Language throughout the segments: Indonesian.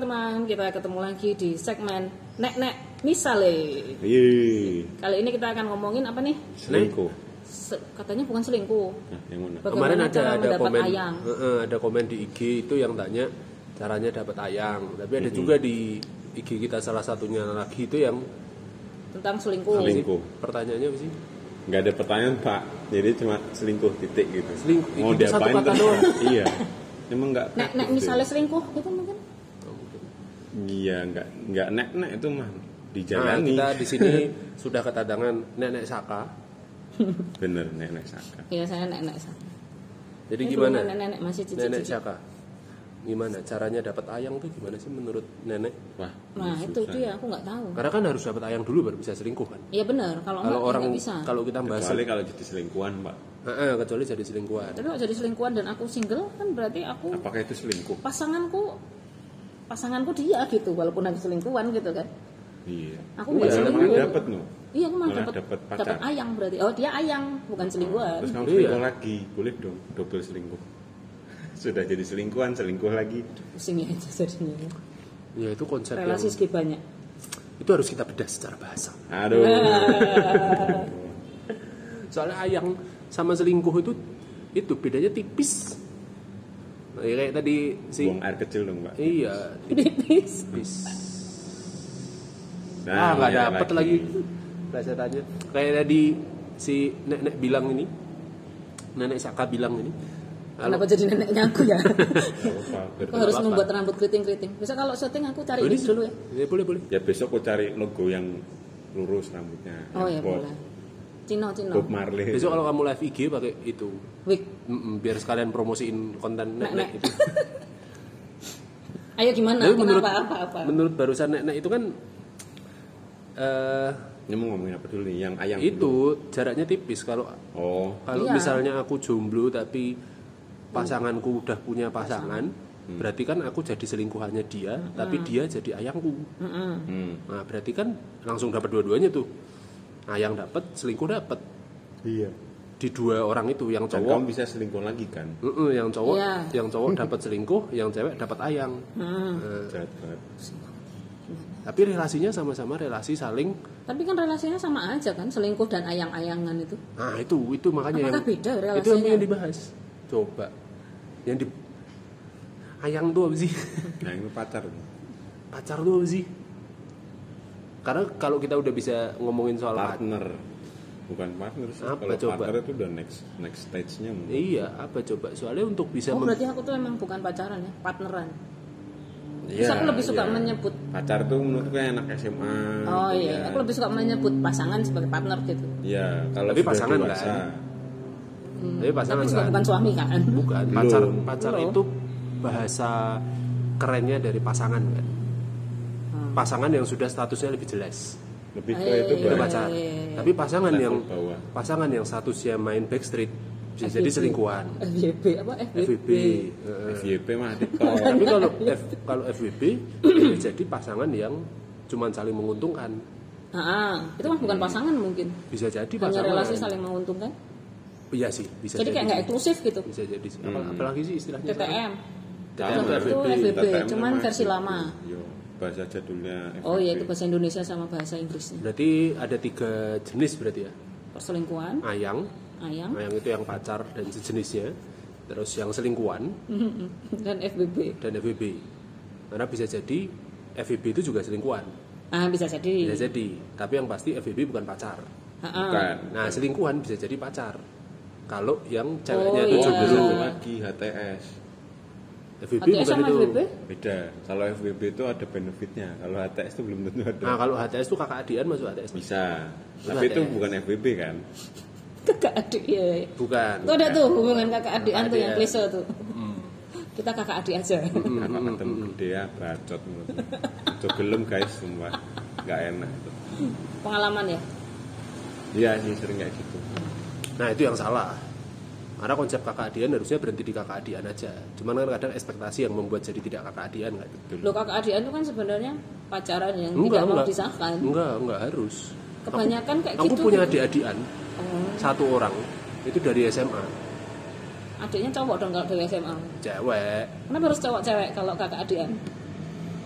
teman-teman, kita ketemu lagi di segmen Nek Nek Misale. Iya. Kali ini kita akan ngomongin apa nih? Selingkuh. Se- katanya bukan selingkuh. Nah, yang mana? Bagaimana Kemarin ada ada komen ayang? Heeh, ada komen di IG itu yang tanya caranya dapat ayang. Tapi ada juga di IG kita salah satunya lagi itu yang Tentang selingkuh. Selingkuh. pertanyaannya apa sih? Nggak ada pertanyaan pak. Jadi cuma selingkuh titik gitu. Selingkuh, Mau diapain tuh? iya. Emang nggak. Nek Nek gitu. misalnya selingkuh gitu mungkin. Iya nggak nggak nek nek itu mah Nah, dijalani. kita di sini sudah ketadangan nenek Saka. Bener nek nek saka. Iya saya Nek Nek. Jadi Ini gimana? belum Nenek-nenek masih cici Nenek Saka. Gimana caranya dapat ayang tuh gimana sih menurut nenek? Wah. Nah itu susah. dia aku nggak tahu. Karena kan harus dapat ayang dulu baru bisa selingkuh kan. Iya benar. Kalau Kalau orang bisa. kalau kita bahas Kecuali kalau jadi selingkuhan pak. Heeh, kecuali jadi selingkuhan. Tapi kalau jadi selingkuhan dan aku single kan berarti aku Apakah itu selingkuh? pasanganku pasanganku dia gitu walaupun aku selingkuhan gitu kan. Iya. Aku Malah- nggak selingkuh. malah dapat no. Iya aku malah Malah dapat dapat ayang berarti. Oh dia ayang bukan selingkuhan. Terus kamu Iya. selingkuh lagi, boleh dong double selingkuh. Sudah jadi selingkuhan, selingkuh lagi. Pusing itu jadinya. Ya itu konsep Relasi yang segi banyak. itu harus kita bedah secara bahasa. Aduh. Soalnya ayang sama selingkuh itu itu bedanya tipis. Nah, ya kayak tadi si Buang air kecil dong pak. iya Tipis. tipis. Nah, ah nggak iya dapet lagi. Pelajarannya kayak tadi si nenek bilang ini, nenek Saka bilang ini. Kalau Kenapa jadi neneknya aku ya? Aku harus apa-apa. membuat rambut keriting-keriting. Bisa kalau syuting aku cari ini dulu ya. Ya, boleh boleh. Ya besok aku cari logo yang lurus rambutnya. Oh ya boleh. Cino Cino. Bob Marley. Besok kalau kamu live IG pakai itu, Wig. Mm-mm, biar sekalian promosiin konten Nek, nenek nek. itu. Ayo gimana? Tapi menurut Kenapa apa apa? menurut barusan nenek itu kan eh Ini mau ngomongin apa dulu nih? Yang ayam dulu. itu jaraknya tipis kalau Oh, kalau Iya. misalnya aku jomblo tapi pasanganku udah punya pasangan berarti kan aku jadi selingkuhannya dia tapi dia jadi ayangku hmm. nah berarti kan langsung dapat dua-duanya tuh ayang dapat selingkuh dapat iya. di dua orang itu yang Dan cowok kamu bisa selingkuh lagi kan? Mm-mm, yang cowok Iya. yang cowok dapat selingkuh yang cewek dapat ayang Hmm. Nah, Jahat banget. tapi relasinya sama-sama relasi saling Tapi kan relasinya sama aja kan, selingkuh dan ayang-ayangan itu. nah itu itu makanya Apakah yang beda itu yang ingin dibahas coba yang di ayang tuh apa sih Nah, ini pacar. pacar tuh apa sih karena kalau kita udah bisa ngomongin soal Partner. Bukan partner sih. Apa Kalau coba? partner itu udah next next stage-nya. mungkin. iya apa coba soalnya untuk bisa Oh berarti aku tuh emang bukan pacaran ya, partneran. Iya, Terus aku lebih suka iya. menyebut Pacar tuh menurutku kayak anak SMA. Oh gitu iya, ya. aku lebih suka menyebut pasangan sebagai partner gitu. Iya, kalau Tapi pasangan dewasa. kan? tapi pasangan Tapi juga kan bukan suami kan. bukan Belum. pacar pacar Belum. itu bahasa kerennya dari pasangan kan Hmm. pasangan yang sudah statusnya lebih jelas Lebih ke Eh, itu itu Iya, Pak. pacar iya, iya. tapi pasangan Level yang bawah. pasangan yang statusnya main backstreet bisa jadi FYP. selingkuhan FYP apa? FVP Heeh. FYP mah tapi kalau F, kalau FWB boleh jadi pasangan yang cuma saling menguntungkan Ah, itu mah bukan pasangan mungkin. bisa jadi Hanya pasangan relasi saling menguntungkan. iya sih bisa Jadi jadi kayak nggak eksklusif gitu. bisa jadi sih. Apa- apalagi sih istilahnya TTM. TTM, Itu TTM cuman versi lama. Yo, bahasa jadulnya. Oh iya itu bahasa Indonesia sama bahasa Inggrisnya. berarti ada tiga jenis berarti ya Perselingkuhan, ayang ayang, ayang itu yang pacar dan sejenisnya terus yang selingkuhan dan FBB. dan FWB karena bisa jadi FWB itu juga selingkuhan Ah bisa jadi. bisa jadi tapi yang pasti FWB bukan pacar. Bukan. nah selingkuhan bisa jadi pacar kalau yang Oh, ceweknya iya. itu Oh, jomblo satu lagi HTS. FWB HTS bukan sama itu FBB? Beda. Kalau FWB itu ada benefitnya. Kalau HTS itu belum tentu ada. nah kalau HTS itu kakak adian masuk HTS Bisa. Itu Tapi itu HTS. bukan FWB kan? Kakak adik ya. bukan Itu ada tuh hubungan kakak adian Kakak tuh yang klise tuh. Kita kakak adik aja. Karena ketemu gede ya, bacot. Coba gelem guys, semua. Gak enak. itu. Pengalaman ya. Iya sih sering kayak gitu. nah itu yang salah karena konsep kakak adian harusnya berhenti di kakak adian aja cuman kan kadang ekspektasi yang membuat jadi tidak kakak adian nggak betul Lo kakak adian itu kan sebenarnya pacaran yang enggak tidak mau disahkan. enggak enggak harus Kebanyakan kayak aku gitu. punya adik-adian Oh, satu orang itu dari SMA adiknya cowok dong kalau dari SMA. cewek Kenapa harus cowok cewek kalau kakak adian?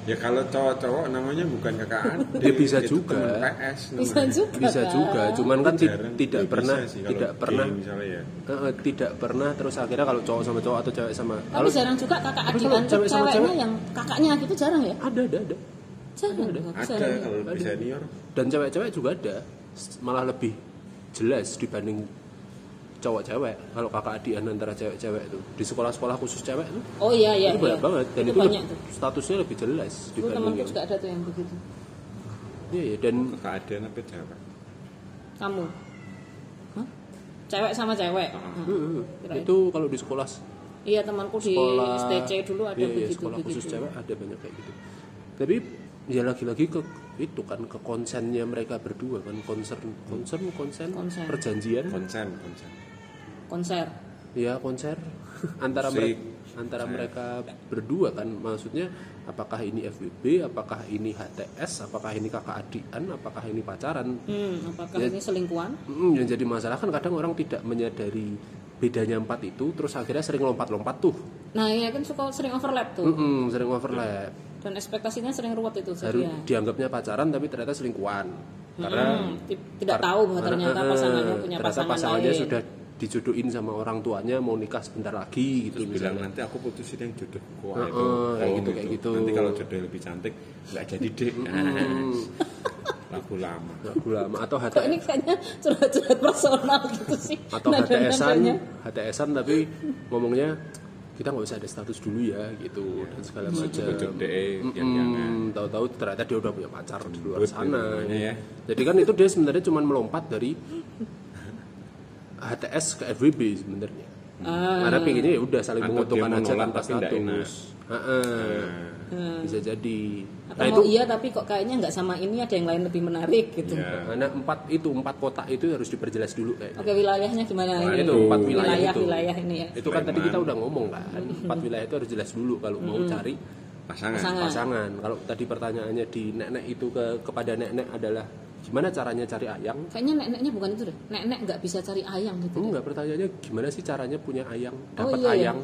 Ya kalau cowok-cowok namanya bukan kakak adik. Ya, bisa itu juga. PS Bisa juga. bisa juga cuman kan Jarang. tidak Ya, pernah sih kalau tidak pernah misalnya ya. eh, tidak pernah terus akhirnya kalau cowok sama cowok atau cewek sama Tapi kalau jarang juga kakak adik cewek sama ceweknya cewek- yang kakaknya gitu jarang ya? ada ada ada Jarang. Ada, Ada jarang. kalau lebih Ada. senior. dan cewek-cewek juga ada malah lebih jelas dibanding cowok cewek kalau kakak adian antara cewek-cewek itu di sekolah-sekolah khusus cewek itu Oh iya iya. itu banyak iya. banget dan itu itu, banyak lebih- tuh. statusnya lebih jelas temanku yang juga ada tuh yang begitu. iya iya dan Kakak adik tapi cewek. Kamu? Hah? Cewek sama cewek. Ah. Hah. Hmm, Kirain. itu kalau di sekolah Iya temanku di sekolah STC dulu ada iya, iya, begitu sekolah begitu. khusus cewek ada banyak kayak gitu tapi ya lagi-lagi ke itu kan ke konsennya mereka berdua kan concern concern konsen Konsen. perjanjian Konsen, konsen. Konser. ya konser antara Musik. mereka antara mereka berdua kan maksudnya apakah ini FWB apakah ini HTS apakah ini kakak adian apakah ini pacaran Hmm, apakah Ya. ini selingkuhan? Mm, yang jadi masalah kan kadang orang tidak menyadari bedanya empat itu terus akhirnya sering lompat-lompat tuh Nah, iya kan suka sering overlap tuh. Mm-mm, sering overlap Dan ekspektasinya sering ruwet itu Baru jadi ya. dianggapnya pacaran tapi ternyata selingkuhan karena Hmm, ti- tidak tahu bahwa ternyata eh, pasangannya punya ternyata pasangan pasangannya lain. sudah dijodohin sama orang tuanya mau nikah sebentar lagi gitu Terus bilang nanti aku putusin yang jodohku Heeh, itu. kayak gitu, kayak gitu. Nanti kalau jodoh lebih cantik nggak jadi deh. Hmm. Lagu lama. Lagu lama atau Kok ini HTS kayaknya curhat-curhat personal gitu sih. atau. HTSan HTSan tapi ngomongnya kita nggak usah ada status dulu ya gitu dan segala macam Jodoh jangan. Hmm, tahu-tahu ternyata dia udah punya pacar di luar sana. namanya ya. Jadi kan itu dia sebenarnya cuma melompat dari HTS ke FWB sebenarnya. Ah. Karena pinginnya ya udah saling menguntungkan aja tanpa tapi nggak status. Heeh. Bisa jadi. Atau Nah mau itu iya tapi kok kayaknya nggak sama ini ada yang lain lebih menarik gitu. Ya. karena empat itu empat kotak itu harus diperjelas dulu kayaknya. Oke wilayahnya gimana Nah, ini? itu empat wilayah, wilayah, itu. wilayah ini ya. Itu kan tadi kita udah ngomong kan, empat wilayah itu harus jelas dulu kalau mau cari Pasangan. Pasangan. pasangan. Kalau tadi pertanyaannya di nenek itu ke kepada nenek adalah gimana caranya cari ayang? Kayaknya nek-neknya bukan itu deh. Nek-nek nggak bisa cari ayang gitu. Enggak, pertanyaannya gimana sih caranya punya ayang? Oh, Dapat iya, iya. ayang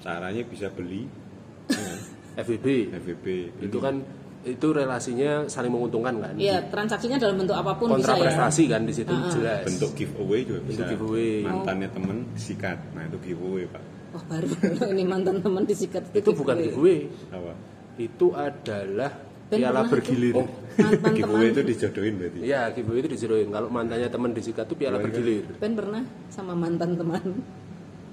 Caranya bisa beli FWB. FVP. Itu kan itu relasinya saling menguntungkan kan? Iya, transaksinya dalam bentuk apa pun Kontra bisa ya. prestasi kan di situ jelas. bentuk giveaway juga bisa. Bentuk giveaway. Mantannya temen sikat. Nah itu giveaway pak. Wah baru ini mantan teman disikat Itu bukan giveaway. Apa? Itu adalah piala pernah bergilir. Oh, Mantan giveaway itu dijodohin berarti. Iya, giveaway itu dijeroin. Kalau mantannya teman disikat itu piala Gimana, bergilir. Ben pernah sama mantan teman.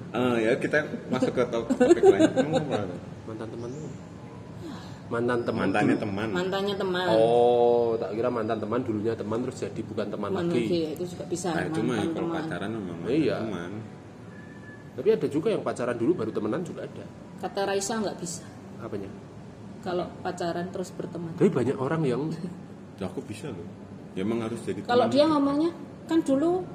Ah ya kita masuk ke top- topik lain. Mantan teman tuh. Mantan teman. Mantannya dulu. teman. Mantannya teman. Oh, tak kira mantan teman dulunya teman terus jadi bukan teman teman lagi. lagi itu juga bisa Nah itu mah mantan kalau teman. pacaran memang Iya. teman. Tapi ada juga yang pacaran dulu baru temenan juga ada. Kata Raisa nggak bisa. Apanya? Kalau pacaran terus berteman. Tapi banyak orang yang Ya, aku bisa loh. Ya, emang harus jadi Kalau teman. dia ngomongnya kan dulu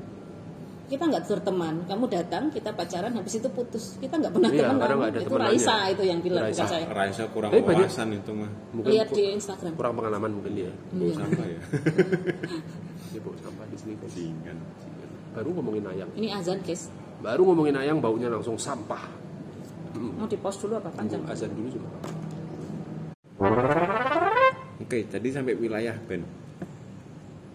kita nggak berteman, kamu datang kita pacaran habis itu putus, kita nggak pernah Iya, ada itu temenannya. Raisa itu yang bilang Raisa. bukan saya. Raisa kurang Tapi banyak- wawasan itu mah. mungkin Lihat di Instagram. kurang pengalaman mungkin dia. Bau sampah ya. Dia bawa sampah di sini. Singan. Baru ngomongin ayang. Ini azan guys. Baru ngomongin ayang baunya langsung sampah. Mau di post dulu apa panjang? Azan dulu juga. Oke, tadi sampai wilayah Ben.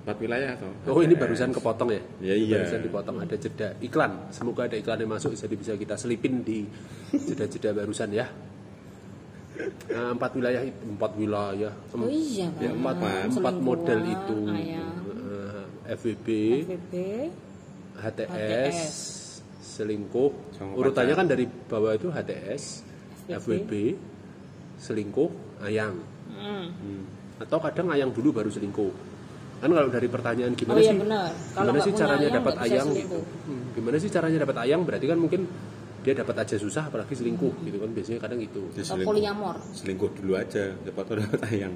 Empat wilayah atau? Oh ini barusan kepotong ya? Ya, iya. Barusan dipotong ada jeda iklan. Semoga ada iklan yang masuk jadi bisa kita selipin di jeda-jeda barusan ya. Nah, empat wilayah itu empat wilayah. Em- Oh iya ya, empat, empat Selingkuhan, model itu. Ayang, Eh, FWB, FVP, HTS, HTS. selingkuh. Urutannya kan dari bawah itu HTS, FWB, selingkuh, ayang. Hmm. Atau kadang ayang dulu baru selingkuh. Kan kalau dari pertanyaan Oh gimana iya sih? benar. Kalau gimana sih caranya ayang, dapat ayang selingkuh. gitu? Hmm, gimana sih caranya dapat ayang? Berarti kan mungkin dia dapat aja susah apalagi selingkuh gitu kan biasanya kadang gitu. Atau selingkuh, poliamor. selingkuh dulu aja, tahu dapat ayang.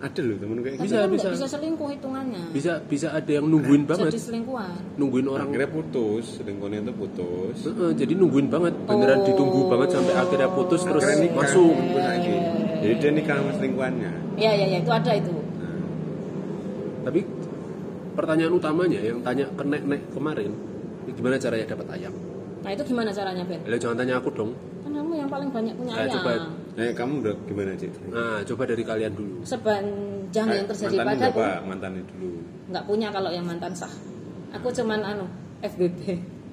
Ada loh temen kayak Tapi Bisa, kan bisa. bisa selingkuh hitungannya. Bisa bisa ada yang nungguin banget, Jadi selingkuhan. nungguin gitu. orang. Akhirnya putus, selingkuhnya itu putus. Heeh, jadi nungguin banget, beneran Oh. ditunggu banget sampai akhirnya putus terus Akhirnya nikah, masuk. lagi. Jadi dia nikah sama selingkuhannya. Iya iya iya itu ada itu. Tapi pertanyaan utamanya yang tanya ke nek-nek kemarin, gimana caranya dapat ayang? Nah itu gimana caranya Ben? Lah jangan tanya aku dong. Kan kamu yang paling banyak punya Nah, ayang. coba Eh, kamu udah gimana cik? Nah, coba dari kalian dulu. Sepanjang yang terjadi mantanmu padaku berapa mantannya dulu? nggak punya kalau yang mantan sah. Aku cuman anu FBB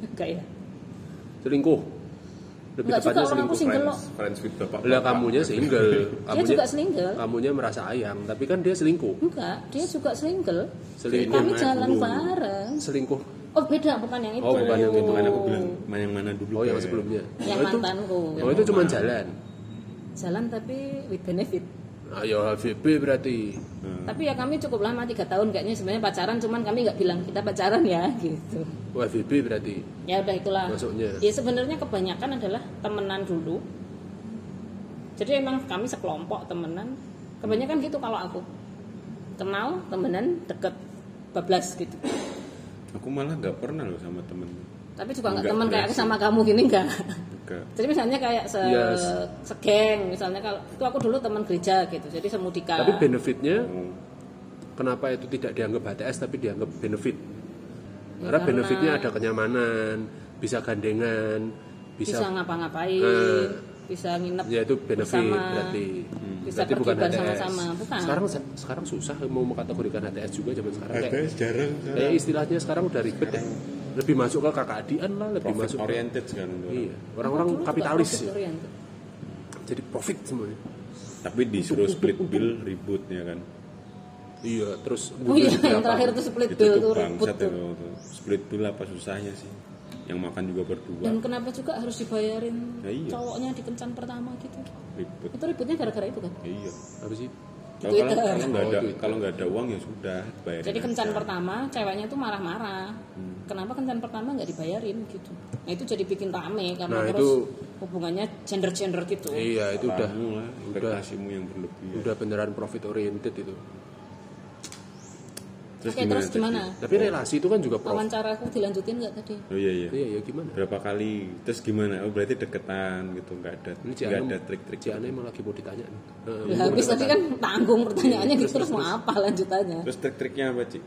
enggak ya. Selingkuh. Lebih Enggak juga tepatnya orang aku selingkuh. single loh. Friends, friends with bapak. Lah kamunya single. Dia juga single. Kamunya merasa ayang, tapi kan dia selingkuh. Enggak, dia juga single. Selingkuh. Kami jalan dulu. bareng. Selingkuh. Oh beda, bukan yang itu. Oh, bukan yang itu. Makanya aku bilang main yang mana dulu? Oh, yang sebelumnya. Yang oh, itu, mantanku. oh, itu cuma jalan. Jalan tapi with benefit. Ayo HVB berarti. Hmm. Tapi ya kami cukup lama tiga tahun kayaknya sebenarnya pacaran, cuman kami nggak bilang kita pacaran ya gitu. Oh, HVB berarti. Ya udah itulah. Masuknya. Ya sebenarnya kebanyakan adalah temenan dulu. Jadi emang kami sekelompok temenan. Kebanyakan gitu kalau aku kenal temenan deket bablas gitu. Aku malah nggak pernah loh sama temen. Tapi juga nggak temen kayak aku sama kamu gini enggak. Enggak. Jadi misalnya kayak se Yes. segeng, misalnya kalau itu aku dulu teman gereja gitu. Jadi semudika. Tapi benefitnya Oh, kenapa itu tidak dianggap HTS tapi dianggap benefit? Ya, Karena karena- benefitnya ada kenyamanan, bisa gandengan, bisa, bisa, ngapa-ngapain, Eh. bisa nginep ya itu benefit bersama, berarti. bisa berarti pergi bukan HTS. sama-sama, bukan. Sekarang sekarang susah mau mengkategorikan HTS juga zaman sekarang kayak, HTS jarang. kayak istilahnya sekarang udah ribet ya. Lebih masuk ke kakak adian lah, lebih Profit masuk ke- oriented orang. Iya, orang-orang kapitalis ya. oriented. Jadi profit semuanya. Tapi disuruh split bill ribut ya kan. Iya, terus Oh iya, yang terakhir itu split itu bill tuh tuh ribut tuh. itu tuh. Split bill apa susahnya sih? Yang makan juga berdua. Dan kenapa juga harus dibayarin Ya iya. cowoknya di kencan pertama gitu? Ribut. Itu ributnya gara-gara itu kan? Iya. Apa sih? Kalau Twitter. kalau kalau nggak Oh, ada Twitter. kalau nggak ada uang ya sudah bayarin. Jadi kencan aja. pertama ceweknya tuh marah-marah. Hmm. Kenapa kencan pertama nggak dibayarin gitu? Nah itu jadi bikin rame karena Nah, terus itu- hubungannya gender-gender gitu. Iya, itu udah Kamu lah, investasimu yang berlebihan. udah beneran profit oriented itu. Terus Oke terus gimana? Tapi relasi itu kan juga profit. Wawancara aku dilanjutin nggak tadi? Oh iya iya. Iya, ya gimana? Berapa kali? Terus gimana? Oh berarti deketan gitu, nggak ada Ini nggak ada trik-trik. Ciano emang lagi mau ditanya nih. Heeh, Ya, mau habis tadi kan tanggung pertanyaannya gitu terus mau apa lanjutannya? Terus trik-triknya apa Cik?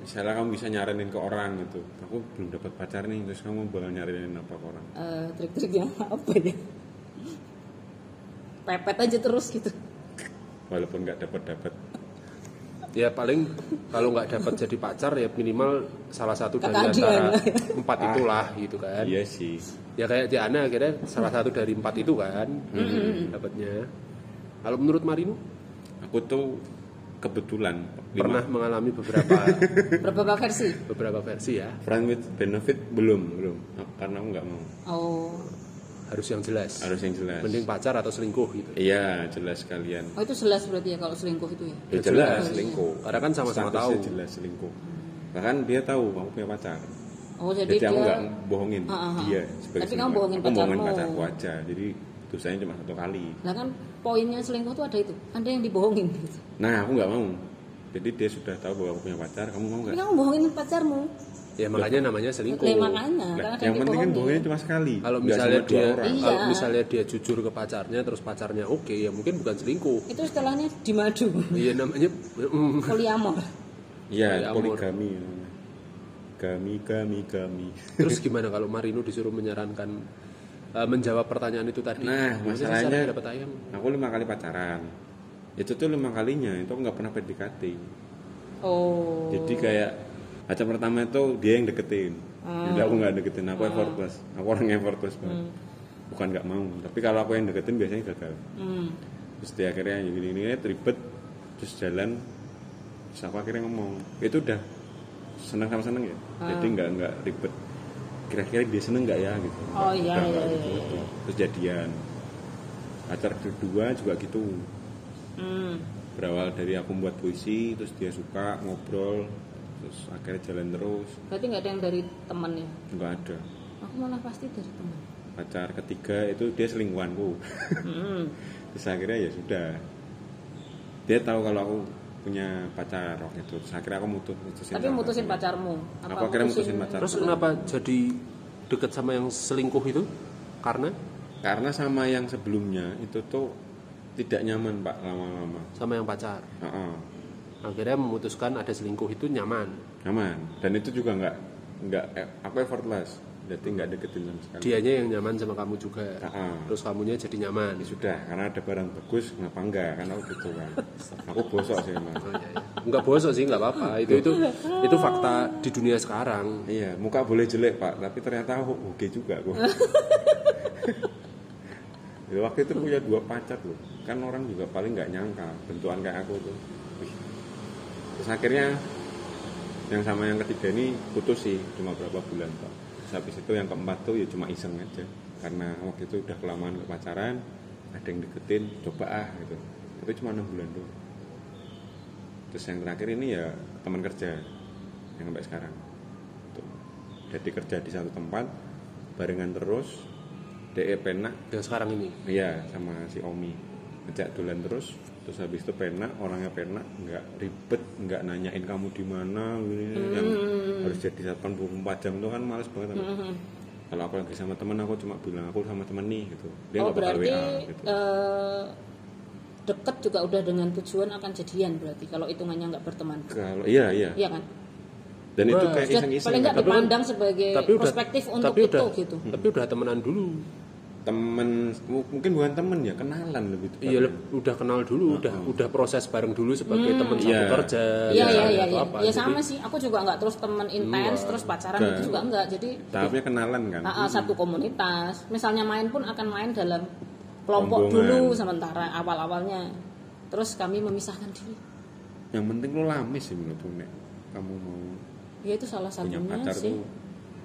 Misalnya kamu bisa nyaranin ke orang gitu, aku belum dapat pacar nih, terus kamu bakal nyaranin apa ke orang? Eh, trik-triknya apa ya? Pepet aja terus gitu. Walaupun nggak dapat dapat. Ya paling kalau nggak dapat jadi pacar ya minimal salah satu dari Kakak antara empat itulah gitu kan. Iya sih. Ya kayak Diana akhirnya salah satu dari empat itu kan dapatnya. Kalau menurut Marino? Aku tuh kebetulan pernah lima, mengalami beberapa Beberapa versi. beberapa versi ya. Friend with benefit belum belum. Karena aku nggak mau. Oh, harus yang jelas. harus yang jelas. Mending pacar atau selingkuh gitu. Iya jelas kalian. oh itu jelas berarti ya kalau selingkuh itu ya. Ya jelas selingkuh. Karena kan sama-sama Statusnya tahu. jelas selingkuh. Bahkan dia tahu kamu punya pacar. Oh jadi, Jadi, aku dia nggak bohongin ah, ah. dia sebagai Tapi kamu bohongin Aku bohongin pacarmu. pacarku aja. Jadi dosanya cuma satu kali. Lah kan poinnya selingkuh tuh ada itu. Ada yang dibohongin gitu. Nah aku nggak mau. Jadi dia sudah tahu bahwa aku punya pacar. Kamu mau nggak? kamu bohongin pacarmu. Ya makanya namanya selingkuh. Lah makanya ada yang penting kan bohongnya cuma sekali. Kalau misalnya dia orang. Iya. kalau misalnya dia jujur ke pacarnya terus pacarnya oke ya mungkin bukan selingkuh. Itu istilahnya di madu. Iya namanya mm, Poliamor. Iya Ya, poligami. Kami kami kami. Terus gimana kalau Marino disuruh menyarankan eh, menjawab pertanyaan itu tadi? Nah, masalahnya- dapat ayam. Aku lima kali pacaran. Itu tuh lima kalinya itu aku nggak pernah PDKT. Oh. Jadi kayak pacar pertama itu dia yang deketin. Jadi aku nggak deketin, aku effortless. Aku orang yang effortless banget. Bukan nggak mau, tapi kalau aku yang deketin biasanya gagal. Hmm. Terus dia akhirnya gini gini ribet, terus jalan. Terus aku akhirnya ngomong, itu udah seneng sama seneng ya. Jadi nggak nggak ribet. Kira-kira dia seneng nggak ya gitu. Oh iya Udah, iya iya. gitu. iya. Terus jadian. Pacar kedua juga gitu. Hmm. berawal dari aku membuat puisi terus dia suka ngobrol terus akhirnya jalan terus Berarti nggak ada yang dari temennya. nggak ada Aku malah pasti dari teman. pacar ketiga itu dia selingkuhanku Hmm. terus akhirnya ya sudah dia tahu kalau aku punya pacar waktu itu terus akhirnya aku mutus mutusin Tapi mutusin pacarnya. pacarmu. Aku akhirnya mutusin pacar. Terus kenapa jadi deket sama yang selingkuh itu? Karena karena sama yang sebelumnya itu tuh tidak nyaman pak lama-lama sama yang pacar. Heeh, Akhirnya memutuskan ada selingkuh itu nyaman. nyaman. Dan itu juga nggak nggak eh, aku effortless. Jadi nggak deketin sama sekali. Dianya yang nyaman sama kamu juga. Ah. terus kamunya jadi nyaman. Ya sudah karena ada barang bagus kenapa enggak? Karena aku gitu kan. Aku bosok sih emang Oh, iya, iya. nggak bosok sih nggak apa-apa. Itu itu itu fakta di dunia sekarang. Iya muka boleh jelek pak. Tapi ternyata aku oke juga aku ya, waktu itu punya dua pacar loh kan orang juga paling nggak nyangka bentukan kayak aku tuh. Terus akhirnya yang sama yang ketiga ini putus sih cuma berapa bulan pak. Terus habis itu yang keempat tuh ya cuma iseng aja. Karena waktu itu udah kelamaan gak pacaran ada yang deketin coba ah gitu. Tapi cuma enam bulan doang. Terus yang terakhir ini ya teman kerja yang sampai sekarang. Tuh. jadi kerja di satu tempat barengan terus DE penak yang sekarang ini? Iya sama si Omi. Ngejak dolan terus terus habis itu penak orangnya penak nggak ribet nggak nanyain kamu di mana gini, yang harus jadi 84 jam itu kan males banget aku. kalau aku lagi sama temen aku cuma bilang aku sama temen nih gitu. Dia oh nggak bakal berarti WA gitu. eh, deket juga udah dengan tujuan akan jadian berarti kalau hitungannya nggak berteman. Kalau iya iya. Iya kan? Dan itu Wah. kayak Sudah iseng-iseng paling nggak Tapi dipandang sebagai tapi udah perspektif untuk tapi itu udah gitu. tapi udah temenan dulu temen mu- mungkin bukan temen ya kenalan lebih iya leb- udah kenal dulu udah udah proses bareng dulu sebagai teman satu Iya. kerja Iya iya iya atau iya. apa. Ya Jadi, sama sih. Aku juga nggak terus temen intens terus pacaran itu juga enggak. Jadi tahapnya kenalan kan ah, ah, satu komunitas. Misalnya main pun akan main dalam kelompok Rombongan. dulu sementara awal-awalnya. Terus kami memisahkan diri. yang penting lo lamis sih menurutku nek kamu mau Ya itu salah punya satunya pacar sih. tuh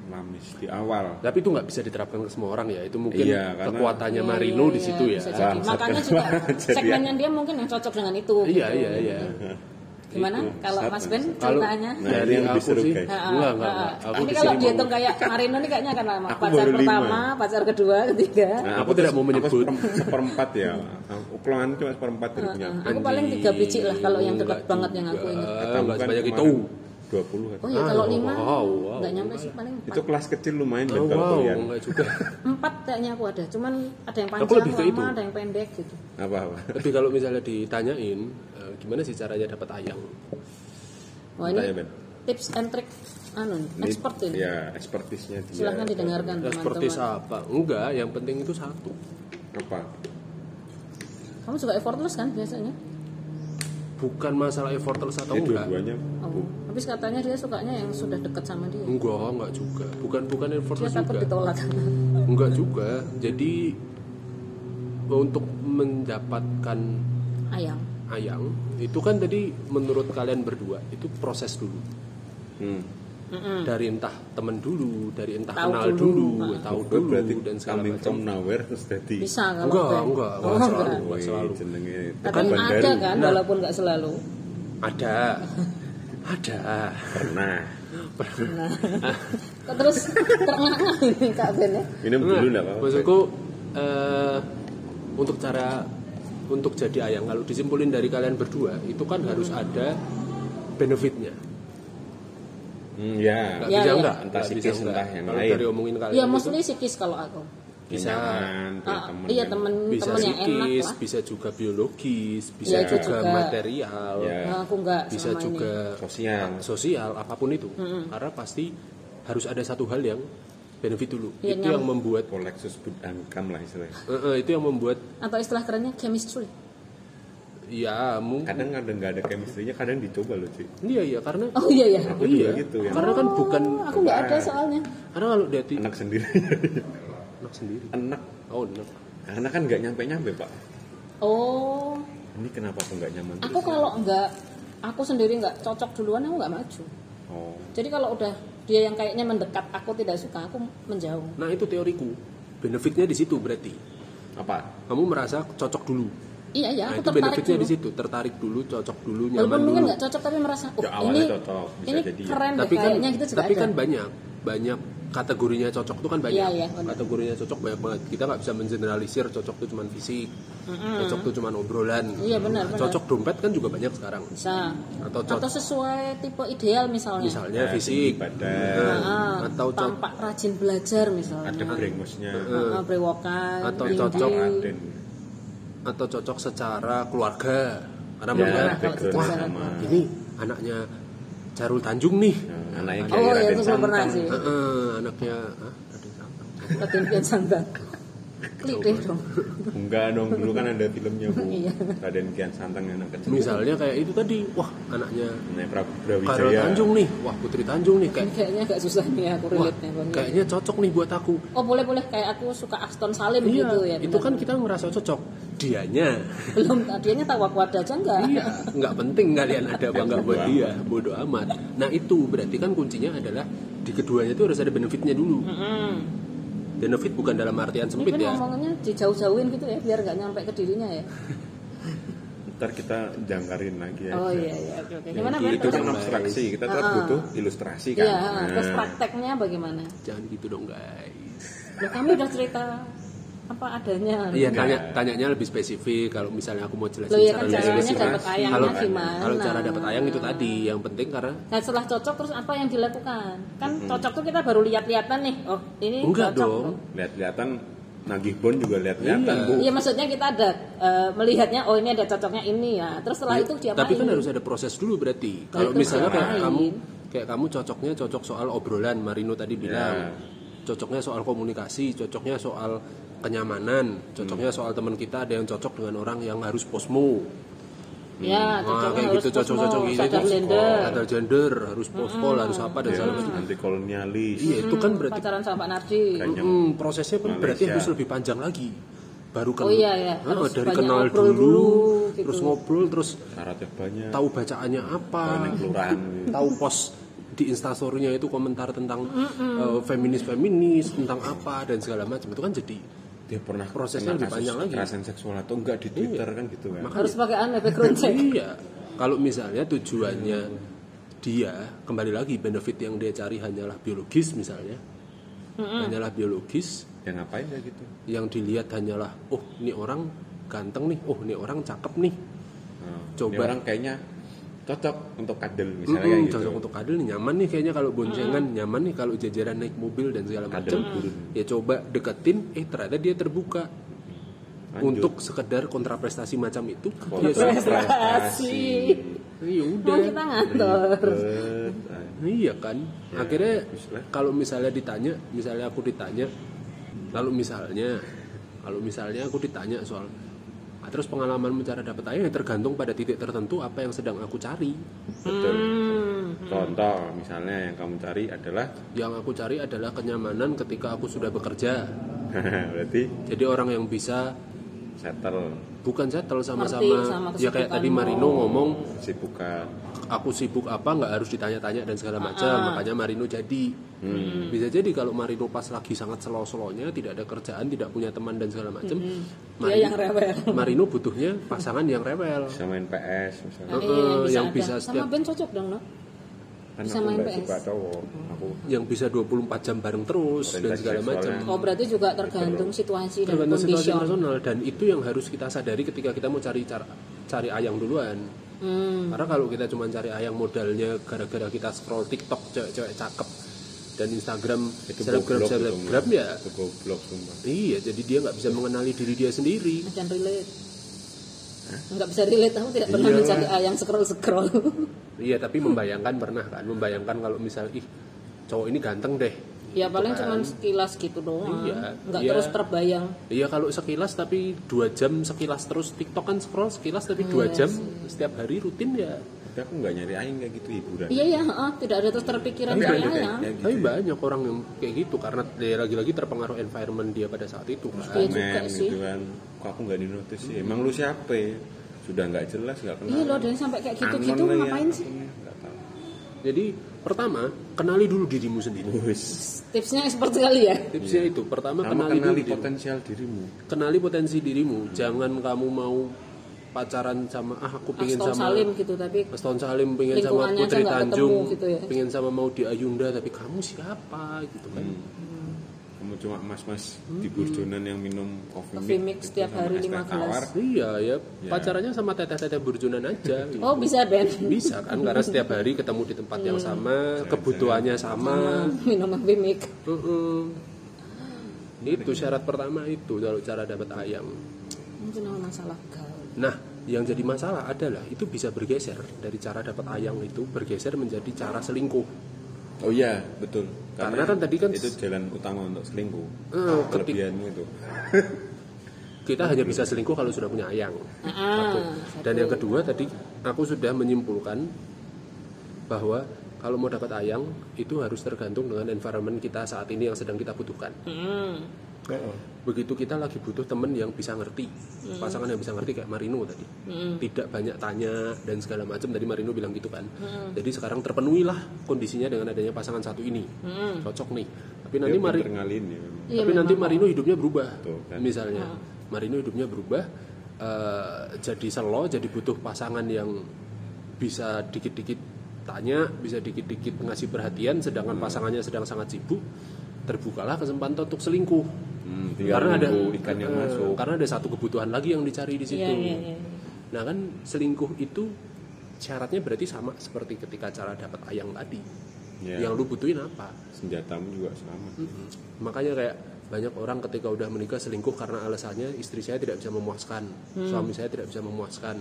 lamis di awal tapi itu nggak bisa diterapkan ke semua orang ya itu mungkin Iya, karena- kekuatannya Iya, Marino iya, di iya, situ ya bisa jadi. Ah, Makanya juga ya. segmennya dia mungkin yang cocok dengan itu. iya gitu. iya iya Gimana Itu, kalau satu. Mas Ben Kalau- ceritanya? Nah, Dari ini yang aku seru sih. guys Ah, ah, Enggak, enggak, ah, enggak. Aku Ini kalau dihitung kayak Marino ini kayaknya akan lama. Aku Pacar pertama, lima. pacar kedua, ketiga. Nah, Aku tidak mau menyebut. seperem- seperempat ya aku pelan cuma seperempat dari punya aku. Aku paling tiga biji lah kalau yang dekat Enggak banget yang aku ingat. Enggak kan sebanyak itu. Kemarin 20 kan Oh ya kalau Ah, lima wow, wow. nggak nyampe sih paling itu kelas kecil lumayan Oh, wow, enggak juga. empat kayaknya aku ada. Cuman ada yang Aku panjang lebih ke lama, itu. ada yang pendek gitu. apa apa Tapi kalau misalnya ditanyain eh, gimana sih caranya dapat ayang? Wah ini Tanya, tips and trick anu expert ini. ya expertisnya dia Silahkan didengarkan teman-teman. apa? Enggak, yang penting itu satu. apa Kamu juga effortless kan biasanya? Bukan masalah effortless atau enggak. dua-duanya Oh. Habis katanya dia sukanya yang sudah dekat sama dia. Enggak, enggak juga. Bukan bukan Dia effortless takut juga. ditolak. Enggak juga. Jadi untuk mendapatkan Ayam. ayang itu kan tadi menurut kalian berdua itu proses dulu hmm. Dari entah temen dulu dari entah Tahu kenal dulu. dulu, Nah. tahu dulu berarti dan segala coming macam from nowhere terus jadi Bisa kalau Enggak, Ben. enggak, Oh, enggak selalu. enggak. Enggak selalu. jenenge Tapi tekan ada kan Nah. walaupun nggak selalu. ada ada pernah Kok terus terengah-engah ini Kak Ben ya? minum dulu enggak apa-apa maksudku eh, untuk cara untuk jadi ayang kalau disimpulin dari kalian berdua itu kan harus ada benefitnya hmm, ya nggak Ya, bisa ya. enggak Entah psikis, entah yang kalau lain. dari omongin kalian Iya, itu mostly psikis kalau aku. bisa nyaman Ah, temen iya temen bisa temen yang enak psikis lah. bisa juga biologis bisa Ya, juga, juga. material Ya. Nah, aku nggak bisa sama juga sosial sosial apa pun itu karena pasti harus ada satu hal yang benefit dulu Iya, itu nyam- yang membuat koleksus budangkam lah istilahnya eh, eh, itu yang membuat ini. Atau istilah kerennya chemistry. Ya mungkin. Kadang kadang nggak ada chemistry-nya kadang dicoba loh cuy iya iya karena Oh iya ya. aku juga iya gitu ya. karena kan bukan Aku nggak ada soalnya. karena kalau dia ti- anak sendiri. Anak sendiri. Anak. Oh enak karena kan nggak nyampe nyampe pak. Oh, ini kenapa aku nggak nyaman aku terus? kalau nggak aku sendiri nggak cocok duluan aku nggak maju. oh. Jadi kalau udah dia yang kayaknya mendekat aku tidak suka aku menjauh. nah itu teoriku. Benefitnya di situ berarti. Apa? Kamu merasa cocok dulu Iya ya, nah aku itu tertarik benefitnya dulu. di situ tertarik dulu cocok dulu Walaupun nyaman mungkin dulu. nggak cocok tapi merasa, oh Ya, ini cocok, bisa ini jadi ya. keren deh tapi kan kayaknya gitu juga tapi ada. kan banyak banyak kategorinya cocok tuh kan banyak. Iya, iya, kategorinya cocok banyak banget. Kita nggak bisa mengeneralisir cocok tuh cuman fisik cocok tuh cuman obrolan. Iya, benar, Nah, benar. cocok dompet kan juga banyak sekarang. Bisa. atau cocok Atau sesuai tipe ideal misalnya. misalnya Ya, fisik. badan. Ah, atau cocok tampak rajin belajar misalnya. ada brengosnya. Ah, brewokan, Atau cocok. Raden atau cocok secara keluarga karena ya gitu sama ini anaknya Carul Tanjung nih Nah, anaknya Oh ya Raden itu belum pernah Santang. sih. Heeh, anaknya ah, Raden Santang. Raden Santang. Klik deh dong. Enggak dong, dulu kan ada filmnya Bu. Iya. Raden Kian Santang anak kecil. misalnya kayak itu tadi wah anaknya Naik Prabu Brawijaya. Tanjung nih wah Putri Tanjung nih kayak Kayaknya agak susah nih aku wah relate nya bang. kayaknya cocok nih buat aku Oh boleh boleh kayak aku suka Aston Salim iya gitu ya. itu kan kita ngerasa cocok dianya belum tadinya tahu aku ada aja enggak. iya nggak penting kalian ada apa nggak buat dia bodoh amat nah itu berarti kan kuncinya adalah di keduanya itu harus ada benefitnya dulu Mm-mm. Benefit bukan dalam artian Ini sempit kan ya ngomongnya dijauh-jauhin gitu ya biar nggak nyampe ke dirinya ya. Ntar kita jangkarin lagi ya. Oh iya iya oke oke. Gimana Ben? Itu kan abstraksi, kita tetap Ah, ah. butuh ilustrasi kan. Iya, Nah, terus prakteknya bagaimana? jangan gitu dong guys Ya kami udah cerita apa adanya. Iya tanya tanyanya lebih spesifik kalau misalnya aku mau jelasin Loh, iya cara kan lebih caranya spesifik. kalau gimana? kalau cara dapat ayam itu tadi yang penting karena Nah setelah cocok terus apa yang dilakukan? Kan cocok tuh kita baru lihat-lihatan nih. Oh ini enggak cocok. dong Lihat-lihatan nagih bon juga lihat-lihatan, Iya. Bu. Iya maksudnya kita ada eh, melihatnya oh ini ada cocoknya ini ya. Terus setelah itu diapain? Iya, tapi kan harus ada proses dulu berarti kalau itu misalnya kayak kamu kayak kamu cocoknya cocok soal obrolan Marino tadi bilang cocoknya soal komunikasi cocoknya soal kenyamanan cocoknya soal teman kita ada yang cocok dengan orang yang harus posmo Ya, Nah, kayak harus gitu cocok-cocok sadar terus gender. sadar gender harus pospol harus apa dan Ya, segala macam anti kolonialis. iya itu kan berarti pacaran sama Pak Nardi. Kayaknya Mm, prosesnya kan berarti Malaysia. harus lebih panjang lagi. Baru kan Oh iya, iya. Ah, Harus dari kenal dulu, dulu, gitu. terus ngobrol, terus syaratnya banyak. tahu bacaannya apa, tahu post di instastorynya itu komentar tentang eh, feminis-feminis, tentang apa dan segala macam itu kan jadi Dia pernah Prosesnya lebih panjang lagi. kekerasan seksual atau enggak di Twitter kan gitu kan. Harus pakai aneh background check. iya. Kalau misalnya tujuannya dia kembali lagi benefit yang dia cari hanyalah biologis misalnya, hanyalah biologis, Ya ngapain ya gitu. yang dilihat hanyalah oh ini orang ganteng nih, oh ini orang cakep nih, Nah, Coba. ini orang kayaknya cocok untuk kadel misalnya kayak gitu. cocok untuk kadel nih nyaman nih kayaknya kalau boncengan nyaman nih kalau jajaran naik mobil dan segala macam ya coba deketin eh ternyata dia terbuka Lanjut. untuk sekedar kontraprestasi macam itu ya Kontraprestasi. ya Mau udah kita ngantor. Iya kan Ya, akhirnya bismillah. kalau misalnya ditanya misalnya aku ditanya lalu misalnya kalau misalnya aku ditanya soal "Ah, terus pengalaman cara dapat ayam ya tergantung pada titik tertentu apa yang sedang aku cari Betul. Hmm. Contoh misalnya yang kamu cari adalah yang aku cari adalah kenyamanan ketika aku sudah bekerja berarti Jadi orang yang bisa settle bukan settle sama-sama sama ya kayak tadi. Marino ngomong sibukan aku sibuk apa nggak harus ditanya-tanya dan segala macam Ah. makanya Marino jadi Hmm. bisa jadi kalau Marino pas lagi sangat selo-selonya tidak ada kerjaan tidak punya teman dan segala macam Dia yang rewel. Marino butuhnya pasangan yang rewel bisa main PS misalnya Nah, iya, yang bisa, yang ada. bisa sama setiap- Ben cocok dong, no? Kan Bisa aku main nggak PS. suka cowok aku yang bisa 24 jam bareng terus dan segala macam. Oh berarti juga tergantung situasi dan tergantung situasi kondisi. personal dan itu yang harus kita sadari ketika kita mau cari cara cari ayang duluan Hmm. Karena kalau kita cuma cari ayang modalnya gara-gara kita scroll TikTok cewek-cewek cakep dan Instagram itu selebgram itu, ya itu goblok sumpah iya jadi dia nggak bisa mengenali diri dia sendiri Dan relate. Enggak bisa relate, aku tidak pernah Iyalah. mencari ayang scroll-scroll. iya tapi membayangkan pernah kan membayangkan kalau misal ih cowok ini ganteng deh ya paling kan. cuman sekilas gitu doang. Iya, Enggak iya. terus terbayang. iya kalau sekilas tapi dua jam sekilas terus TikTok kan scroll sekilas tapi dua Iya jam setiap hari rutin ya tapi aku nggak nyari aing kayak gitu hiburan Iya ya, heeh, tidak ada terus terpikiran Tapi kayak- kayak gitu tapi ya. banyak orang yang kayak gitu karena dia lagi-lagi terpengaruh environment dia pada saat itu kan Iya juga sih. gitu kan kok aku nggak di notice sih emang lu siapa ya? Sudah nggak jelas nggak kenal Iya loh, dan sampai kayak gitu-gitu Anon lagi ngapain aku sih? tahu Jadi pertama kenali dulu dirimu sendiri. Tipsnya expert sekali ya. Tipsnya itu pertama sama kenali, kenali dulu dirimu. potensial dirimu Kenali potensi dirimu. Jangan kamu mau pacaran sama ah aku pengen Aston sama Salim gitu tapi Aston Salim pengen sama Putri Tanjung, ketemu gitu ya. pengen sama mau di Ayunda tapi kamu siapa gitu kan. kamu cuma mas-mas di burjonan yang minum coffee, Coffee mix mix gitu setiap hari lima gelas. Iya ya, Ya. pacarannya sama teteh-teteh burjunan aja. gitu. Oh bisa Ben. Bisa kan karena setiap hari ketemu di tempat yang sama, kebutuhannya sama. Minum bimik. Heeh. Itu syarat pertama itu kalau cara dapat ayam. Mungkin masalah gaul. Nah, yang jadi masalah adalah itu bisa bergeser dari cara dapat ayang itu bergeser menjadi cara selingkuh Oh iya, betul. Karena kan tadi kan- itu jalan utama untuk selingkuh. Ketik- Kelebihanmu itu. kita hanya bisa selingkuh kalau sudah punya ayang Ah, Satu. dan yang kedua tadi aku sudah menyimpulkan bahwa kalau mau dapat ayang itu harus tergantung dengan environment kita saat ini yang sedang kita butuhkan Hmm. Begitu kita lagi butuh temen yang bisa ngerti pasangan yang bisa ngerti kayak Marino tadi. Tidak banyak tanya dan segala macam tadi Marino bilang gitu kan. Jadi sekarang terpenuhilah kondisinya dengan adanya pasangan satu ini. Cocok nih. Tapi nanti Mari ya. Iya, tapi nanti Marino hidupnya berubah Tuh, kan. misalnya. Marino hidupnya berubah eh, jadi selo jadi butuh pasangan yang bisa dikit-dikit tanya bisa dikit-dikit ngasih perhatian sedangkan pasangannya sedang sangat sibuk terbukalah kesempatan untuk selingkuh Hmm, karena ada ikan yang eh, masuk. karena ada satu kebutuhan lagi yang dicari di situ Iya, iya, iya. nah kan selingkuh itu syaratnya berarti sama seperti ketika cara dapat ayang tadi Ya. yang lu butuhin apa Senjatamu juga sama. makanya kayak banyak orang ketika udah menikah selingkuh karena alasannya istri saya tidak bisa memuaskan suami saya tidak bisa memuaskan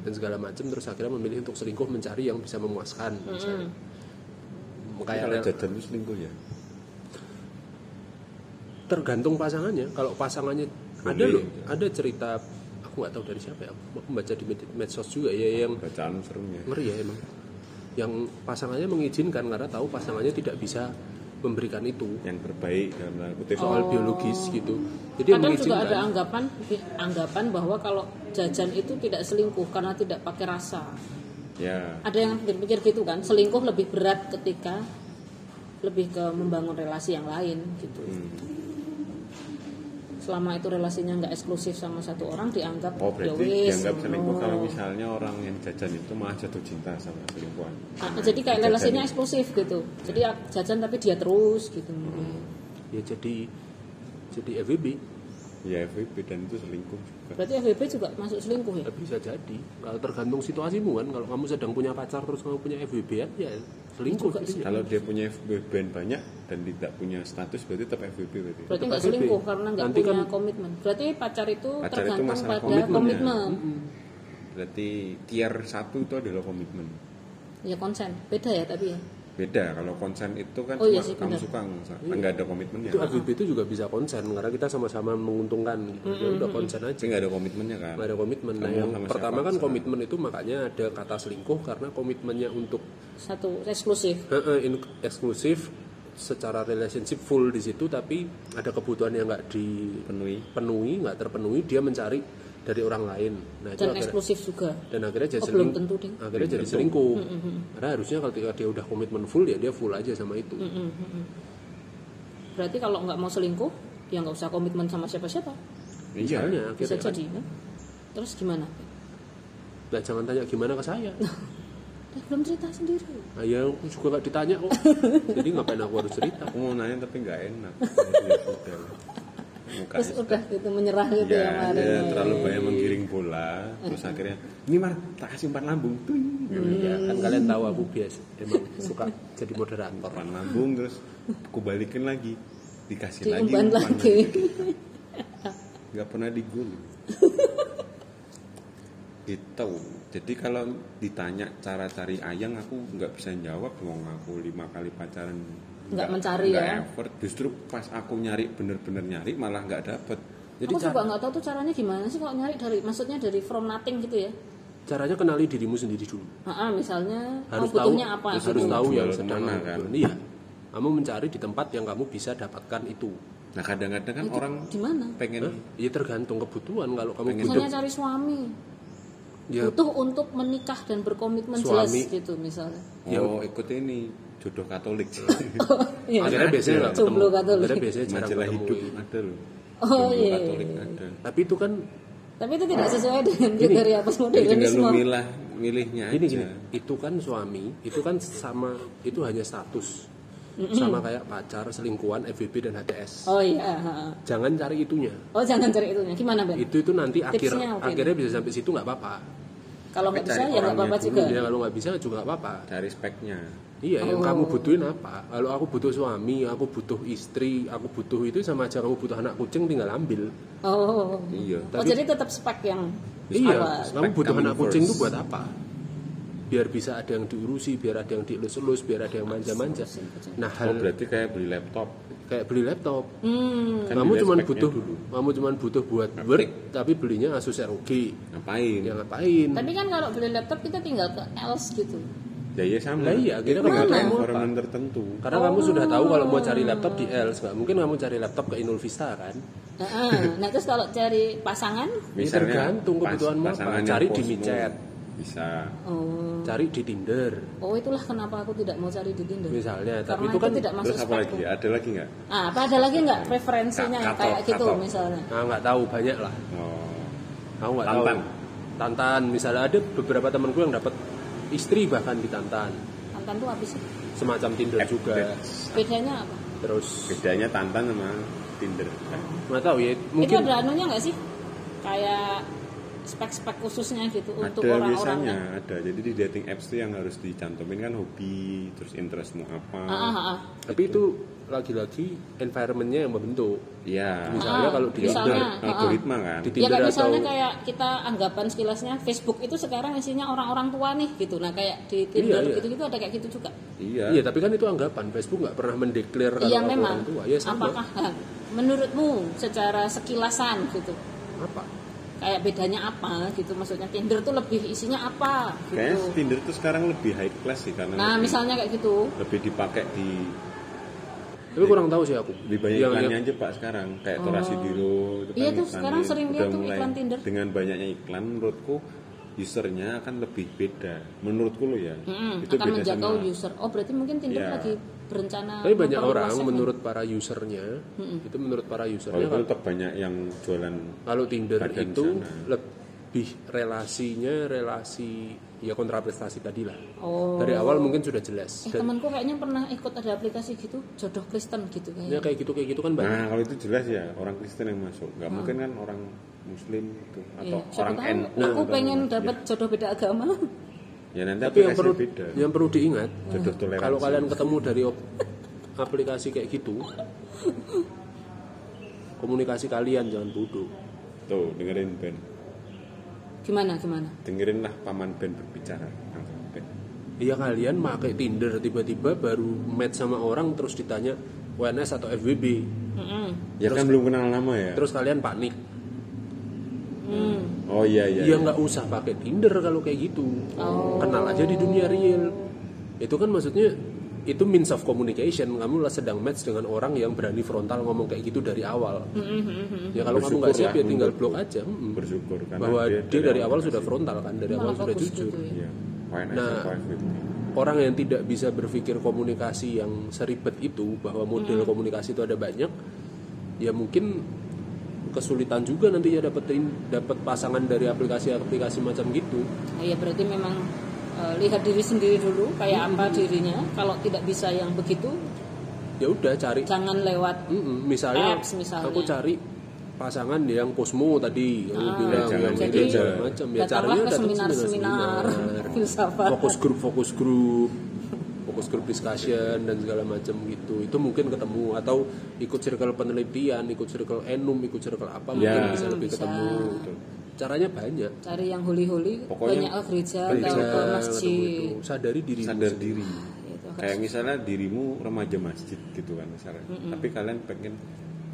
dan segala macam terus akhirnya memilih untuk selingkuh mencari yang bisa memuaskan misalnya. kayak Kalau jajan itu selingkuh ya. Tergantung pasangannya kalau pasangannya ada Boleh. loh ada cerita aku nggak tahu dari siapa ya aku baca di med- medsos juga ya yang Bacaan serunya. ngeri ya emang yang pasangannya mengizinkan karena tahu pasangannya tidak bisa memberikan itu Yang terbaik dalam tanda kutip. soal biologis gitu jadi yang Kadang juga ada anggapan anggapan bahwa kalau jajan itu tidak selingkuh karena tidak pakai rasa. Ya. Ada yang pikir gitu kan, selingkuh lebih berat ketika lebih ke membangun relasi yang lain gitu. Hmm. Selama itu relasinya nggak eksklusif sama satu orang dianggap Oh ya berarti wis, dianggap selingkuh kalau misalnya orang yang jajan itu malah jatuh cinta sama selingkuhan. Ah, jadi kayak Jajan relasinya itu. eksklusif gitu. Jadi ah, jajan tapi dia terus gitu mungkin. ya jadi jadi FWB Ya FWB dan itu selingkuh juga. Berarti FWB juga masuk selingkuh ya? Ya, bisa jadi kalau tergantung situasimu kan kalau kamu sedang punya pacar terus kamu punya FWB ya, ya selingkuh. Kalau dia punya FWB banyak dan tidak punya status berarti tetap FWB berarti. Berarti Tetap nggak FWB. selingkuh karena nggak punya kan- komitmen. Berarti pacar itu Pacar itu tergantung masalah pada komitmen ya. komitmen. Berarti tier satu itu adalah komitmen. Ya konsen. Beda ya tapi ya. Beda kalau konsen itu kan Oh, cuma iya sih, kamu benar. suka nggak ada komitmennya. itu FWB itu juga bisa konsen karena kita sama-sama menguntungkan gitu. Ya udah konsen aja nggak ada komitmennya kan. nggak ada komitmen nah yang sama pertama kan terserah. komitmen itu makanya ada kata selingkuh karena komitmennya untuk Satu eksklusif. eh, eh, in- eksklusif secara relationship full di situ tapi ada kebutuhan yang nggak Penuhi. dipenuhi nggak terpenuhi dia mencari dari orang lain nah itu Dan akhirnya- eksklusif juga. dan akhirnya jadi Oh, seling- belum tentu, Ding. akhirnya jadi selingkuh karena harusnya kalau ketika dia udah komitmen full ya dia full aja sama itu Berarti kalau nggak mau selingkuh, ya nggak usah komitmen sama siapa-siapa. Iya. misalnya Bisa akhirnya kan, jadi. kan? Terus gimana? nah, jangan tanya gimana ke saya belum cerita sendiri. nah, ya aku juga nggak ditanya kok jadi ngapain aku harus cerita Aku mau nanya tapi nggak enak. Ya. Muka Terus udah gitu menyerah gitu ya, Ya, dia ya. terlalu banyak menggiring bola, terus akhirnya ini mar tak kasih umpan lambung, tuh, ya kan kalian tahu aku biasa emang suka jadi moderator umpan lambung terus aku balikin lagi, dikasih lagi, Diumpan umpan lagi. nggak pernah digul. gitu. Jadi kalau ditanya cara cari ayang, aku nggak bisa jawab. Mau aku lima kali pacaran, Nggak mencari nggak ya? effort. Justru pas aku nyari bener-bener nyari malah nggak dapet. jadi Aku ca- juga nggak tahu tuh caranya gimana sih kalau nyari dari maksudnya dari from nothing gitu ya. caranya kenali dirimu sendiri dulu Ah, misalnya harus kamu tahu apa harus gitu. tahu yang sedang kan? iya kamu mencari di tempat yang kamu bisa dapatkan itu Nah kadang-kadang kan Itu orang di mana? pengen Hah? ya tergantung kebutuhan kalau kamu Pengen butuh Misalnya cari suami, ya butuh untuk menikah dan berkomitmen Suami. jelas gitu misalnya. oh ikut ini jodoh Katolik. Iya. akhirnya biasanya nggak ketemu Jomblo Katolik. akhirnya biasanya jarang Majalah ketemu hidup ada loh. Oh, Jomblo iya. Katolik ada. tapi itu kan Tapi itu tidak sesuai dengan kriteria Jadi tinggal lu postmodernisme. milah milihnya gini aja. gini itu kan suami itu kan sama itu hanya status sama kayak pacar selingkuhan FVP dan HTS Oh iya. jangan cari itunya Oh jangan cari itunya. Gimana Ben? itu itu nanti akhir Tipsnya akhirnya bisa sampai situ nggak apa-apa Kalau nggak bisa ya nggak apa-apa juga. ya kalau nggak bisa juga nggak apa-apa cari speknya Iya, yang Oh. kamu butuhin apa? Kalau aku butuh suami, aku butuh istri, aku butuh itu sama aja kamu butuh anak kucing tinggal ambil. Oh. iya Oh, Tapi- jadi tetap spek yang Iya, awal. kamu Spek butuh anak kucing itu first. buat apa? Biar bisa ada yang diurusi, biar ada yang dielus-elus, biar ada yang manja-manja. Nah, oh hal berarti kayak beli laptop kayak beli laptop. Hmm. Kan kamu cuma butuh dulu. kamu cuma butuh buat work, tapi belinya Asus ROG. ngapain Ya ngapain? Tapi kan kalau beli laptop kita tinggal ke else gitu. Ya iya sama Lah iya, kita kan environment tertentu Karena kamu sudah tahu kalau mau cari laptop di Els, nggak mungkin kamu cari laptop ke Inul Vista kan? Heeh. nah terus kalau cari pasangan, Ya, tergantung pas- kebutuhanmu apa. yang Cari di micet. bisa oh, Cari di Tinder oh itulah kenapa aku tidak mau cari di Tinder. misalnya. Tapi Karena itu kan tidak masuk terus apa lagi ada lagi nggak Ah, apa ada lagi nggak preferensinya Ka- kayak gitu katok. misalnya? nah, nggak tahu banyak lah. oh Aku nggak tahu. Tantan. Tantan, misalnya ada beberapa temanku yang dapat istri bahkan di Tantan, Tantan tuh apa sih? semacam Tinder App juga. Bedanya apa? Terus bedanya tantan sama tinder kan? nggak tahu ya, Itu mungkin ada anunya nggak sih? Kayak spek-spek khususnya gitu untuk ada orang-orang biasanya yang- ada jadi di dating apps tuh yang harus dicantumin kan hobi terus interestmu apa Ah, ah, ah. tapi itu lagi-lagi environmentnya yang membentuk. iya Misalnya Ah, kalau di misalnya, Tinder, ah, ah. algoritma kan di Ya Tinder kayak atau misalnya kayak kita anggapan sekilasnya Facebook itu sekarang isinya orang-orang tua nih gitu. Nah kayak di Tinder Iya, iya. gitu-gitu ada kayak gitu juga. iya Iya, tapi kan itu anggapan. Facebook nggak pernah mendeklar kalau Iya memang. orang tua. Ya sama. Apakah menurutmu secara sekilasan gitu? Apa? Kayak bedanya apa gitu? Maksudnya Tinder tuh lebih isinya apa kayaknya gitu? tinder tuh sekarang lebih high class sih karena Nah lebih, misalnya kayak gitu. lebih dipakai di Tapi kurang tahu sih aku. lebih banyak Yang- iklannya yang- aja pak sekarang kayak Torasi Biro itu kan Iya tuh, iklanin. sekarang sering lihat tuh mulai iklan Tinder. dengan banyaknya iklan menurutku usernya akan lebih beda menurutku lo ya Mm-mm, itu akan beda menjangkau sama user. Oh berarti mungkin Tinder Iya. lagi berencana. Tapi banyak orang menurut para usernya, itu menurut para usernya kalau, tetap banyak yang jualan kalau Tinder itu sana. lebih relasinya relasi ya kontraprestasi tadi lah. Oh. Dari awal mungkin sudah jelas. Eh Dan temanku kayaknya pernah ikut ada aplikasi gitu, jodoh Kristen gitu ya kayaknya. kayak gitu kayak gitu kan banyak. Nah, kalau itu jelas ya orang Kristen yang masuk. Nggak mungkin kan orang Muslim itu atau Iya, siapa orang NU. aku atau- pengen ya. dapat jodoh beda agama. Ya nanti Tapi yang perlu beda. yang perlu diingat, Jodoh toleransi. kalau kalian ketemu dari aplikasi kayak gitu, komunikasi kalian jangan bodoh. Tuh, dengerin band. Gimana gimana? Dengerin lah paman band berbicara. Iya kalian pakai Tinder tiba-tiba baru match sama orang terus ditanya WNS atau FWB. Mm-mm. Ya kan belum kenal lama ya. Terus kalian panik. Hmm. Oh iya iya. Ya nggak usah pakai Tinder kalau kayak gitu. Kenal aja di dunia real. Itu kan maksudnya itu means of communication. Kamu lah sedang match dengan orang yang berani frontal ngomong kayak gitu dari awal. Ya kalau kamu nggak siap ya tinggal blok aja. Mm-mm. Bersyukur karena Bahwa dia, dari awal sudah frontal kan, dari awal sudah jujur. gitu ya. Iya. Nah. Orang yang tidak bisa berpikir komunikasi yang seribet itu bahwa model komunikasi itu ada banyak, ya mungkin kesulitan juga nanti ya dapetin dapat pasangan dari aplikasi-aplikasi macam gitu. Nah, ya berarti memang eh, lihat diri sendiri dulu kayak apa dirinya. Kalau tidak bisa yang begitu, Ya udah cari jangan lewat Mm-mm, misalnya, Apps misalnya. aku cari pasangan yang Cosmo tadi yang Ah, bilang jangan yang jadi macam ya datanglah caranya ke datang seminar-seminar filsafat. fokus grup fokus grup fokus grup discussion dan segala macam gitu itu mungkin ketemu atau ikut circle penelitian ikut circle enum ikut circle apa mungkin Ya. bisa lebih Bisa. ketemu caranya banyak Cari yang huli-huli, Pokoknya banyak gereja atau ke masjid. itu. sadari diri sadar diri. Gitu. Kayak misalnya dirimu remaja masjid gitu kan misalnya. Tapi kalian pengen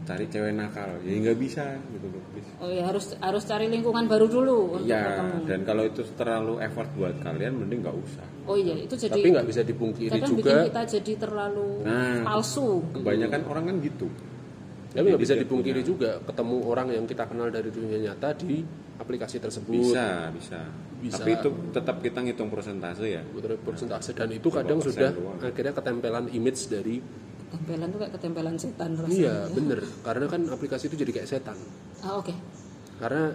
cari cewek nakal, ya nggak bisa gitu loh. please. Oh ya harus harus cari lingkungan baru dulu untuk Iya, ketemu. dan kalau itu terlalu effort buat kalian, mending nggak usah. Oh iya itu jadi tapi nggak bisa dipungkiri kadang bikin juga kita jadi terlalu Nah. palsu. Kebanyakan orang kan gitu. tapi nggak bisa dipungkiri punya- juga ketemu orang yang kita kenal dari dunia nyata di aplikasi tersebut Bisa, bisa. Bisa. Tapi itu tetap kita ngitung persentase ya. Persentase dan itu kadang sudah doang. akhirnya ketempelan image dari Tempelan tuh kayak ketempelan setan rasanya. iya bener karena kan aplikasi itu jadi kayak setan Ah oke. karena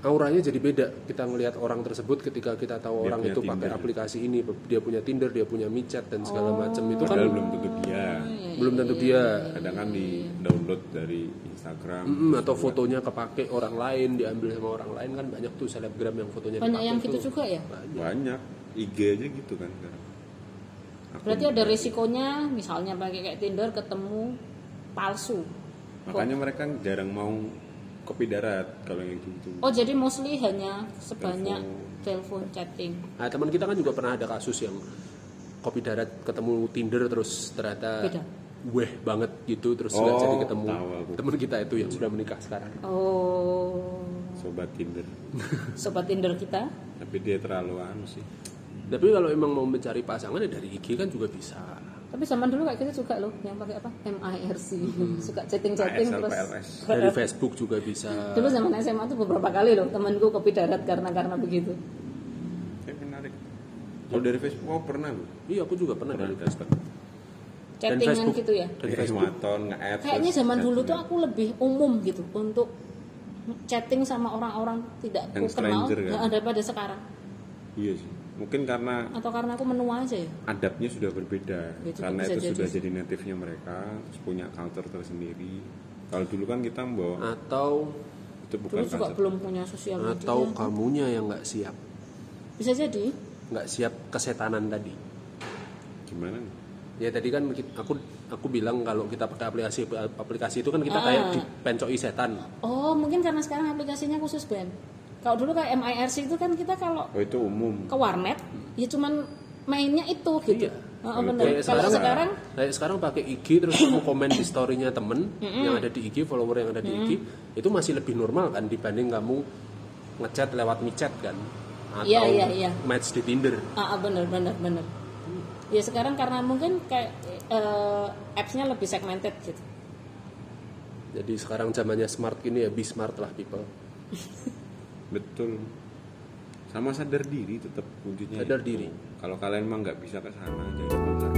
auranya jadi beda. Kita ngelihat orang tersebut ketika kita tahu Dia orang itu pakai aplikasi ini dia punya Tinder dia punya micet dan segala macam. Itu kan Padahal belum tentu dia. Iya, belum tentu dia. kadang kan di download dari Instagram. Mm, atau fotonya kepake orang lain diambil sama orang lain. Kan banyak tuh selebgram yang fotonya banyak yang tuh. gitu juga ya? Banyak. banyak. IG aja gitu kan Akun- berarti ada risikonya misalnya pakai kayak Tinder ketemu palsu. Makanya mereka jarang mau kopi darat kalau yang gitu oh jadi mostly hanya sebanyak telepon. chatting. Nah, teman kita kan juga pernah ada kasus yang kopi darat ketemu Tinder terus ternyata Beda. weh banget gitu terus Oh, jadi ketemu. teman kita itu yang sudah menikah sekarang. oh. Sobat Tinder. Sobat Tinder kita? Tapi dia terlalu anu sih. Tapi kalau emang mau mencari pasangan ya dari IG kan juga bisa. Tapi zaman dulu kayak gitu juga loh yang pakai apa MIRC suka chatting chatting terus. Dari Facebook juga bisa. dulu zaman SMA tuh beberapa kali loh temanku kopi darat karena karena begitu kayak menarik kalau dari Facebook oh pernah loh Iya, aku juga pernah dari Facebook. chattingan Facebook. gitu ya Dari Facebook. Kayaknya zaman dulu tuh aku lebih umum gitu untuk chatting sama orang-orang tidak Yang aku kenal kan? nggak ada pada sekarang iya sih mungkin karena atau karena aku menua aja ya? adabnya sudah berbeda. Ya, karena itu jadi sudah jadi. native-nya mereka punya culture tersendiri. Kalau dulu kan kita membawa Atau itu bukan dulu juga culture. belum punya sosial media. atau kamunya yang nggak siap, bisa jadi. Nggak siap kesetanan tadi. gimana? Nih? Ya tadi kan aku aku bilang kalau kita pakai aplikasi aplikasi itu kan kita Ah. kayak dipencoi setan. oh mungkin karena sekarang aplikasinya khusus band kalau dulu kayak MIRC itu kan kita kalau oh itu umum ke warnet ya cuman mainnya itu gitu Iya. Oh, Kalau bener. Kayak kalau sekarang, sekarang kayak sekarang pakai IG terus kamu komen di storynya temen yang ada di IG, follower yang ada di IG, itu masih lebih normal kan dibanding kamu ngechat lewat michat kan, atau Iya, iya, iya. match di Tinder. ah ah, bener bener bener ya sekarang karena mungkin kayak eh, appsnya lebih segmented gitu Jadi sekarang zamannya smart gini ya, be smart lah people. betul sama sadar diri tetap kuncinya Sadar itu. diri. kalau kalian emang nggak bisa ke sana jadi